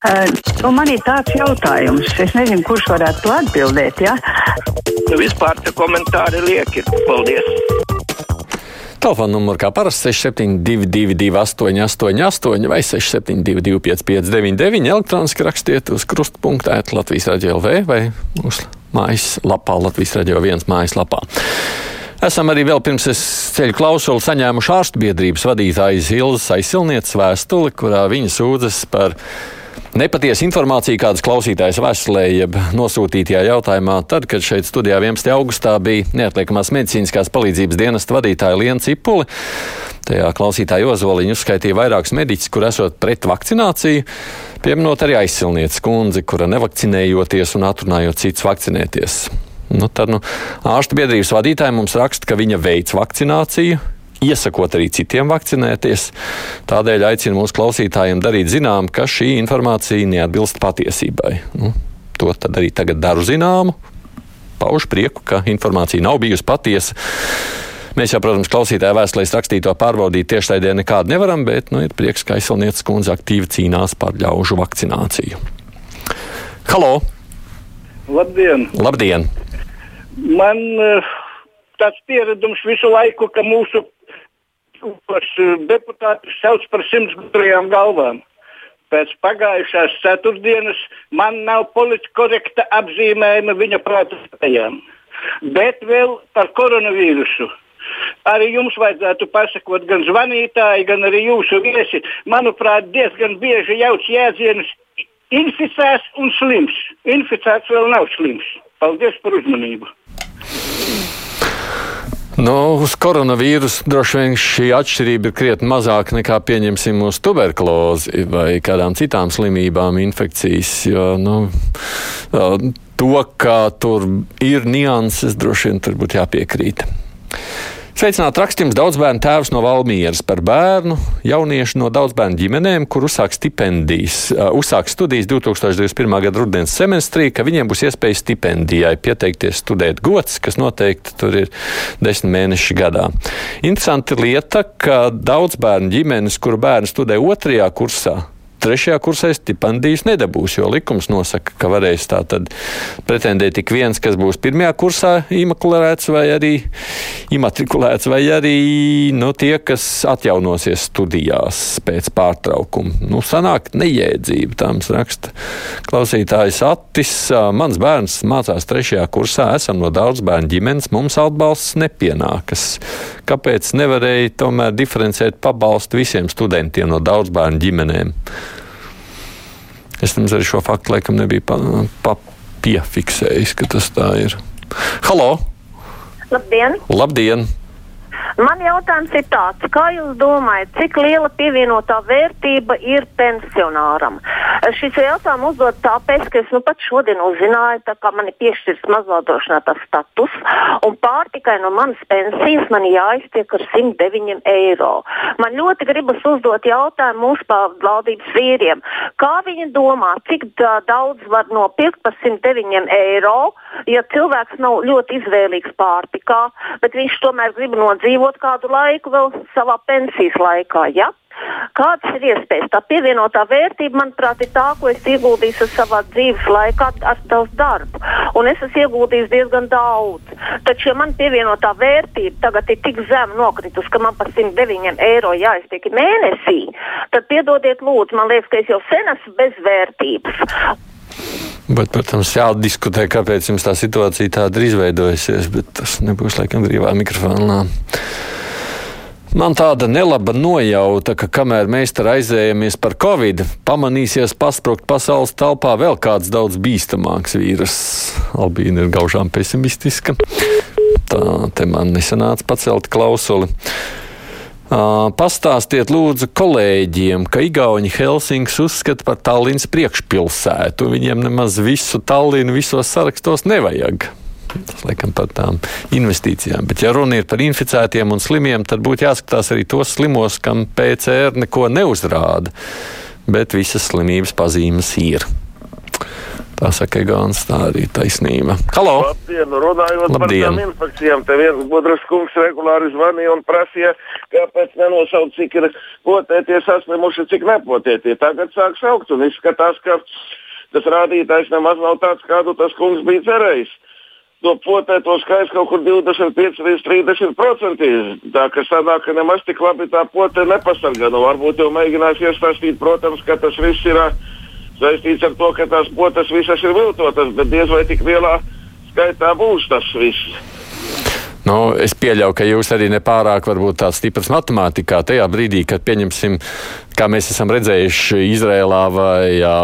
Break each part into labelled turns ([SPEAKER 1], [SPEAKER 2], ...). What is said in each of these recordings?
[SPEAKER 1] Uh, nu, man ir tāds jautājums, es nezinu, kurš varētu to atbildēt. Ja?
[SPEAKER 2] Nu, vispār tie komentāri lieki. Paldies!
[SPEAKER 3] Telefona numurs kā parasti 6722, 888, vai 672, 559, elektroniski rakstiet uz krustpunktā, Latvijas radio LV vai mūsu mājaslapā, Latvijas radio viens mājaslapā. Esam arī vēl pirms es ceļu klausuli saņēmuši ārstu biedrības vadītājas Ilzas aizsilnieces vēstuli, kurā viņa sūdzas par Nepatiesa informācija, kādas klausītājas vēstulē, jeb nosūtītajā jautājumā, tad, kad šeit studijā 11. augustā bija neatliekamās medicīniskās palīdzības dienesta vadītāja Liena Cipuli. Tajā klausītāja Ozoliņa uzskaitīja vairākus mediķus, kur esot pret vakcināciju, pieminot arī aizsilnieci kundzi, kura nevakcinējoties un atrunājot citus vakcinēties. Nu, tad nu, ārstu biedrības vadītāja mums raksta, ka viņa veids vakcināciju, iesakot arī citiem vakcinēties. Tādēļ aicinu mūsu klausītājiem darīt zinām, ka šī informācija neatbilst patiesībai. Nu, to tad arī tagad daru zināmu. Paužu prieku, ka informācija nav bijusi patiesa. Mēs jau, protams, klausītāju vēstulēs rakstīto pārbaudīt tiešraidē nekādu nevaram, bet nu, ir prieks, ka aizsilnieces kundze aktīvi cīnās par ļaužu vakcināciju. Halo!
[SPEAKER 4] Labdien!
[SPEAKER 3] Labdien!
[SPEAKER 4] Man uh, tāds pieredums visu laiku, ka mūsu deputātus sauc par simts gudrajām galvām. Pēc pagājušās ceturtdienas man nav politiski korekta apzīmējuma viņa prātām. Bet vēl par koronavīrusu. Arī jums vajadzētu pasakot, gan zvanītāji, gan arī jūsu viesi. Manuprāt, diezgan bieži jauc jēdzienus inficēts un slims. Inficēts vēl nav slims. Paldies par uzmanību!
[SPEAKER 3] Nu, uz koronavīrusu droši vien šī atšķirība ir krietni mazāka nekā pieņemsim uz tuberkulozi vai kādām citām slimībām, infekcijas. Jo, nu, to, ka tur ir nianses, droši vien tur būtu jāpiekrīt. Sveicināt rakstījums daudz bērnu tēvs no Valmieras par bērnu, jauniešu no daudz bērnu ģimenēm, kur uzsāk stipendijas, uzsāk studijas 2021. gada rudens semestrī, ka viņiem būs iespēja stipendijai pieteikties studēt gods, kas noteikti tur ir desmit mēneši gadā. Interesanti lieta, ka daudz bērnu ģimenes, kuru bērni studē otrajā kursā, trešajā kursā stipendijas nedabūs, jo likums nosaka, ka varēs tātad pretendēt tik viens, kas būs pirmajā kursā imakulēts vai arī imatrikulēts, vai arī nu, tie, kas atjaunosies studijās pēc pārtraukuma. Nu, sanāk neiedzība, tāms raksta klausītājs Attis. Mans bērns mācās trešajā kursā, esam no daudz bērnu ģimenes, mums atbalsts nepienākas. Kāpēc nevarēja tomēr diferencēt pabalstu visiem studentiem no daudz bērnu ģimenēm? Es tam arī šo faktu laikam nebiju pa, pa piefiksējis, ka tas tā ir. Halo!
[SPEAKER 5] Labdien!
[SPEAKER 3] Labdien!
[SPEAKER 5] Man jautājums ir tāds, kā jūs domājat, cik liela pievienotā vērtība ir pensionāram? Šis jautājums uzdod tāpēc, ka es nu pat šodien uzzināju, ka man ir piešķirts mazvaldrošinātās status, un pārtikai no manas pensijas man jāiztiek ar 109 eiro. Man ļoti gribas uzdot jautājumu mūsu valdības vīriem, kā viņi domā, cik daudz var nopirkt par 109 eiro, ja cilvēks nav ļoti izvēlīgs pārtikā, bet viņš tomēr grib nodzīvot dzīvot kādu laiku vēl savā pensijas laikā. Ja? Kādas ir iespējas? Tā pievienotā vērtība, manuprāt, ir tā, ko es ieguldīju savā dzīves laikā ar savu darbu. Un es esmu ieguldījis diezgan daudz. Taču, ja man pievienotā vērtība tagad ir tik zema nokritus, ka man par 109 eiro jāiztiek mēnesī, tad piedodiet, lūdzu, man liekas, ka es jau sen esmu bez vērtības.
[SPEAKER 3] Bet, protams, jādiskutē, kāpēc jums tā situācija tāda ir izveidojusies, bet tas nebūs laikam brīvā mikrofonā. Man tāda nelaba nojauta, ka kamēr mēs te raizējamies par covid, pamanīsies pasprukt pasaules telpā vēl kāds daudz bīstamāks vīrus. Albīna ir gaužām pesimistiska. Tā te man nesanāca pacelt klausuli. Pastāstiet, lūdzu, kolēģiem, ka Igauni Helsings uzskata par Tallinas priekšpilsētu. Viņiem nemaz visu Tallinu visos sarakstos nevajag. Tas laikam par tām investīcijām. Bet, ja runa ir par inficētiem un slimiem, tad būtu jāskatās arī tos slimos, kam PCR neko neuzrāda. Bet visas slimības pazīmes ir. Tā saka Egāns, tā arī taisnība. Halo!
[SPEAKER 6] Labdien, runājot
[SPEAKER 3] Labdien.
[SPEAKER 6] par tām infekcijām, te viens budras kungs regulāri zvanīja un prasīja, kāpēc nenosaukt, cik ir potētie saslimuši, cik nepotētie. Tagad sāk saukt un izskatās, ka tas rādītājs nemaz nav tāds, kādu tas kungs bija cerējis. To potēto skaits kaut kur 25 līdz 30 procenti. Tā ka sanāk, ka nemaz tik labi tā potē nepasargā. Nu, varbūt jau mēģinās iestāstīt, protams, ka tas viss ir ā, saistīts ar to, ka tās potes visas ir viltotas, bet diez vai tik lielā skaitā būs tas viss.
[SPEAKER 3] Nu, es pieļauju, ka jūs arī nepārāk tāds stiprs matemātikā tajā brīdī, kad pieņemsim, kā mēs esam redzējuši Izrēlā vai jā,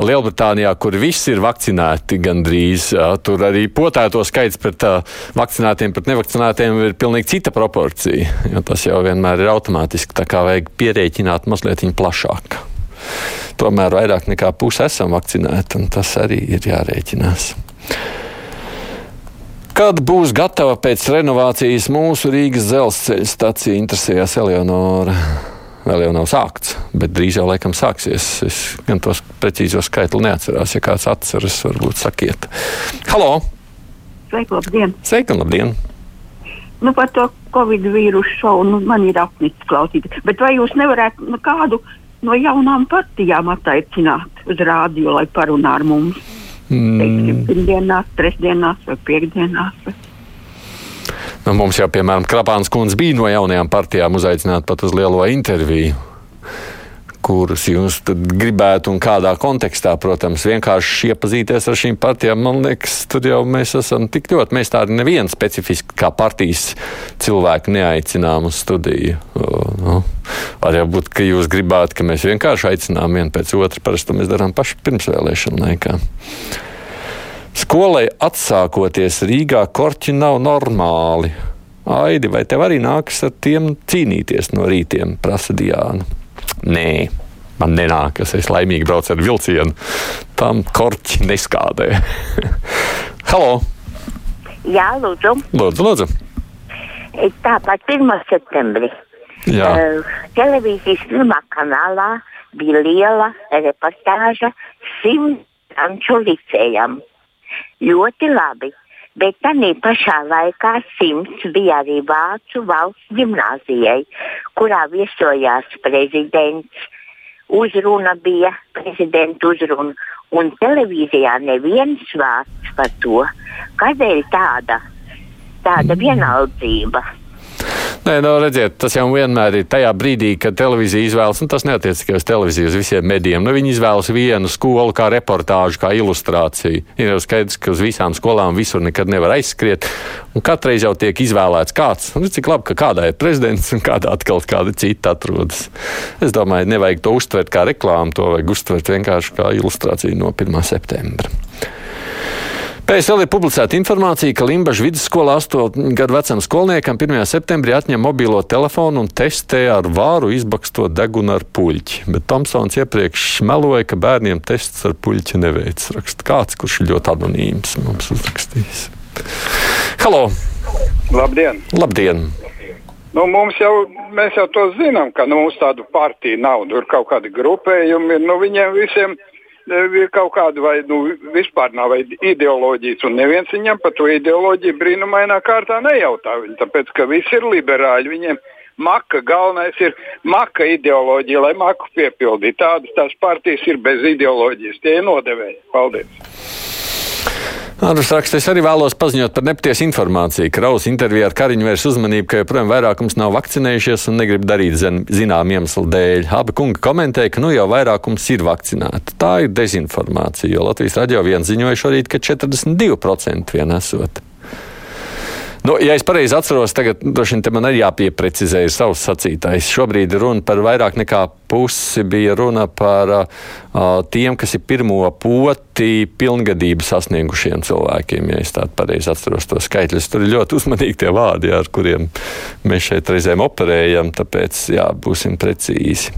[SPEAKER 3] Lielbritānijā, kur viss ir vakcinēti gandrīz. Jā, tur arī potēto skaits pret uh, vakcinētiem, pret nevakcinētiem ir pilnīgi cita proporcija. Jo tas jau vienmēr ir automātiski, tā kā vajag pierēķināt mazliet plašāk. Tomēr vairāk nekā puse esam vakcinēti, un tas arī ir jārēķinās. Kad būs gatava pēc renovācijas mūsu Rīgas dzelzceļa stacija, interesējās Eleonora. Vēl jau nav sākts, bet drīz jau laikam sāksies. Es gan tos precīzos skaitli neatceros. Ja kāds atceras, varbūt sakiet. Halo!
[SPEAKER 1] Sveiki, labdien!
[SPEAKER 3] Sveiki, labdien!
[SPEAKER 1] Nu, par to Covid vīrusu šovu nu, man ir apnicis klausīt. Bet vai jūs nevarētu nu, kādu no jaunām partijām attaicināt uz rādio, lai parunā ar mums? Teiksim, pirmdienās, trešdienās vai piekdienās. Vai...
[SPEAKER 3] Nu, mums jau, piemēram, Krapāns kundze bija no jaunajām partijām uzaicināta pat uz lielo interviju. Kurus jūs gribētu un kādā kontekstā, protams, vienkārši iepazīties ar šīm partijām. Man liekas, tur jau mēs esam tik ļoti. Mēs tādu nevienu specifiski kā partijas cilvēku neaicinām uz studiju. O, nu, var jau būt, ka jūs gribētu, ka mēs vienkārši aicinām vienu pēc otra. Parasti mēs darām paši pirmsvēlēšanu laikā. Skolai atsākoties Rīgā, korķi nav normāli. Aidi, vai tev arī nākas ar tiem cīnīties no rītiem, prasa Diāna? Nē, man nenākas. Es laimīgi braucu ar vilcienu. Tam korķi neskādē. Halo!
[SPEAKER 7] Jā, lūdzu.
[SPEAKER 3] Lūdzu, lūdzu.
[SPEAKER 7] Tāpat 1. septembrī.
[SPEAKER 3] Jā.
[SPEAKER 7] Uh, televīzijas pirmā kanālā bija liela reportāža simts franču licējam. Ļoti labi. Bet tā pašā laikā simts bija arī Vācu valsts gimnāzijai, kurā viesojās prezidents. Uzruna bija prezidenta uzruna, un televīzijā neviens vārds par to. Kādēļ tāda, tāda vienaldzība?
[SPEAKER 3] Nē, no, redziet, tas jau vienmēr ir tajā brīdī, kad televīzija izvēlas, un tas neatiec tikai uz televīziju, uz visiem medijiem. Nu, viņi izvēlas vienu skolu kā reportāžu, kā ilustrāciju. Ir jau skaidrs, ka uz visām skolām visur nekad nevar aizskriet, un katreiz jau tiek izvēlēts kāds. Un cik labi, ka kādā ir prezidents un kādā atkal kāda cita atrodas. Es domāju, nevajag to uztvert kā reklāmu, to vajag uztvert vienkārši kā ilustrāciju no 1. septembra. PSL ir publicēta informācija, ka Limbaģa vidusskolā 8 gadu vecam skolniekam 1. septembrī atņem mobilo telefonu un testē ar vāru izbakstot degunu ar puļķi. Bet Tomsons iepriekš meloja, ka bērniem tests ar puļķi neveic. Raksta kāds, kurš ir ļoti anonīms mums uzrakstījis. Halo!
[SPEAKER 8] Labdien!
[SPEAKER 3] Labdien!
[SPEAKER 8] Nu, mums jau, mēs jau to zinām, ka nu, mums tādu partiju nav. Tur kaut kādi grupējumi ir. Nu, viņiem visiem ir kaut kāda vai nu, vispār nav ideoloģijas, un neviens viņam par to ideoloģiju brīnumainā kārtā nejautā. Viņi, tāpēc, ka visi ir liberāļi. Viņiem maka galvenais ir maka ideoloģija, lai maku piepildītu. Tādas tās partijas ir bez ideoloģijas. Tie ir nodevēji. Paldies!
[SPEAKER 3] Andrus raksta, es arī vēlos paziņot par nepatiesu informāciju. Kraus intervijā ar Kariņu vērs uzmanību, ka joprojām vairākums nav vakcinējušies un negrib darīt zinām iemeslu dēļ. Abi kungi komentēja, ka nu jau vairākums ir vakcinēti. Tā ir dezinformācija, jo Latvijas radio viens ziņoja šorīt, ka 42% vien esot. Nu, ja es pareizi atceros, tagad droši vien man arī jāpieprecizē savs sacītais. Šobrīd runa par vairāk nekā pusi bija runa par uh, tiem, kas ir pirmo poti pilngadību sasniegušiem cilvēkiem. Ja es tādu pareizi atceros to skaitļus, tur ir ļoti uzmanīgi tie vārdi, ar kuriem mēs šeit reizēm operējam, tāpēc jā, būsim precīzi.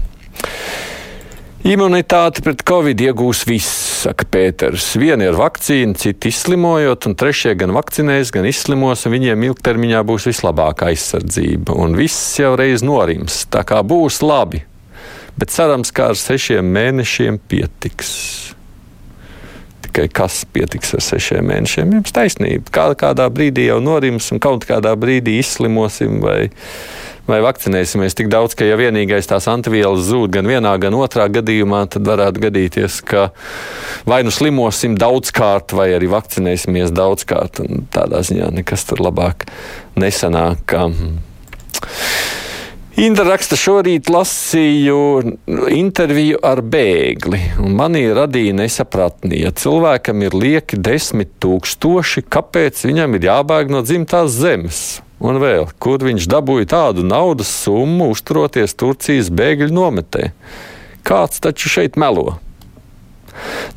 [SPEAKER 3] Imunitāti pret covid iegūs viss, saka Pēters. Viena ir vakcīna, citi izslimojot, un trešie gan vakcinēs, gan izslimos, un viņiem ilgtermiņā būs vislabākā aizsardzība. Un viss jau reiz norims, tā kā būs labi. Bet cerams, ka ar sešiem mēnešiem pietiks. Tikai kas pietiks ar sešiem mēnešiem. Jums taisnība. Kā, kādā brīdī jau norims un kaut kādā brīdī izslimosim vai, vai vakcinēsimies tik daudz, ka ja vienīgais tās antivielas zūd gan vienā, gan otrā gadījumā, tad varētu gadīties, ka vai nu slimosim daudzkārt, vai arī vakcinēsimies daudzkārt. Tādā ziņā nekas tur labāk nesanāk. Inda raksta, šorīt lasīju interviju ar bēgli, un manī radīja nesapratni, ja cilvēkam ir lieki desmit tūkstoši, kāpēc viņam ir jābēg no dzimtās zemes? Un vēl, kur viņš dabūja tādu naudas summu, uzturoties Turcijas bēgļu nometē? Kāds taču šeit melo?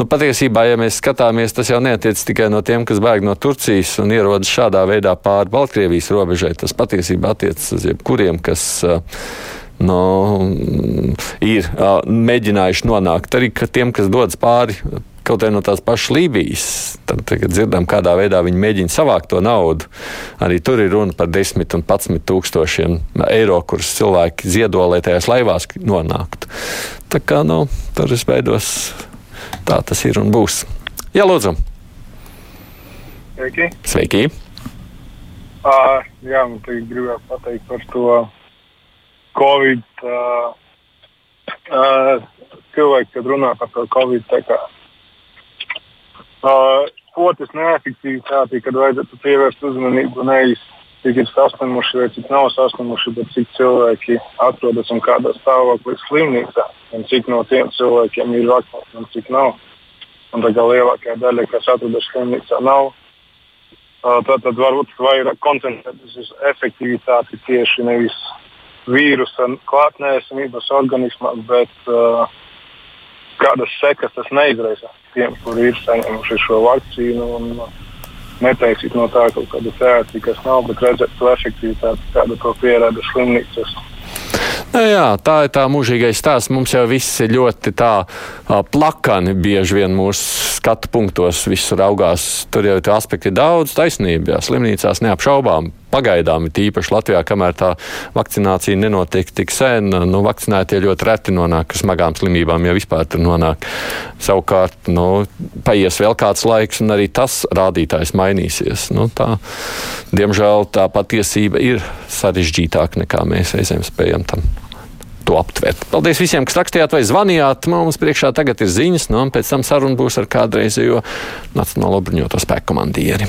[SPEAKER 3] Nu, patiesībā, ja mēs skatāmies, tas jau neatiec tikai no tiem, kas bēg no Turcijas un ierodas šādā veidā pāri Baltkrievijas robežai. Tas patiesībā attiecas uz jebkuriem, kas. No, ir uh, mēģinājuši nonākt arī tiem, kas dodas pāri kaut arī no tās pašas Lībijas. Tad, kad dzirdam, kādā veidā viņi mēģina savākt to naudu, arī tur ir runa par 10 un 11 tūkstošiem eiro, kurus cilvēki ziedo, lai tajās laivās nonāktu. Tā kā nu, tur es beidos tā tas ir un būs. Jā, lūdzu.
[SPEAKER 9] Sveiki.
[SPEAKER 3] Sveiki.
[SPEAKER 9] Uh, jā, man te gribēja pateikt par to Covid. Uh, uh, cilvēki, kad runā par to Covid, tā kā uh, otrs neefektivitāte, kad vajadzētu pievērst uzmanību nevis cik ir saslimuši vai cik nav saslimuši, bet cik cilvēki atrodas un kādā stāvoklī slimnīcā, un cik no tiem cilvēkiem ir vakcinēti un cik nav. Un tā kā lielākā daļa, kas atrodas slimnīcā, nav. Tad, tad varbūt vairāk koncentrēties uz efektivitāti tieši nevis vīrusa klātnēsamības organismā, bet uh, kādas sekas tas neizraisa tiem, kuri ir saņēmuši šo vakcīnu. Un, uh, netaisīt no tā kaut kādu teātri, kas nav, bet redzēt to efektivitāti, kāda to pierāda slimnīcas.
[SPEAKER 3] Nu, jā, tā ir tā mūžīgais stāsts. Mums jau viss ir ļoti tā plakani. Bieži vien mūsu skatu punktos viss raugās. Tur jau ir aspekti daudz, taisnība. Jā, slimnīcās neapšaubām pagaidām, it īpaši Latvijā, kamēr tā vakcinācija nenotiek tik sen, nu, vakcinētie ļoti reti nonāk smagām slimībām, ja vispār tur nonāk. Savukārt, nu, paies vēl kāds laiks, un arī tas rādītājs mainīsies. Nu, tā, diemžēl tā patiesība ir sarežģītāka nekā mēs reizēm spējam tam to aptvert. Paldies visiem, kas rakstījāt vai zvanījāt. Mums priekšā tagad ir ziņas, nu, un pēc tam saruna būs ar kādreizējo Nacionālo bruņoto spēku komandieri.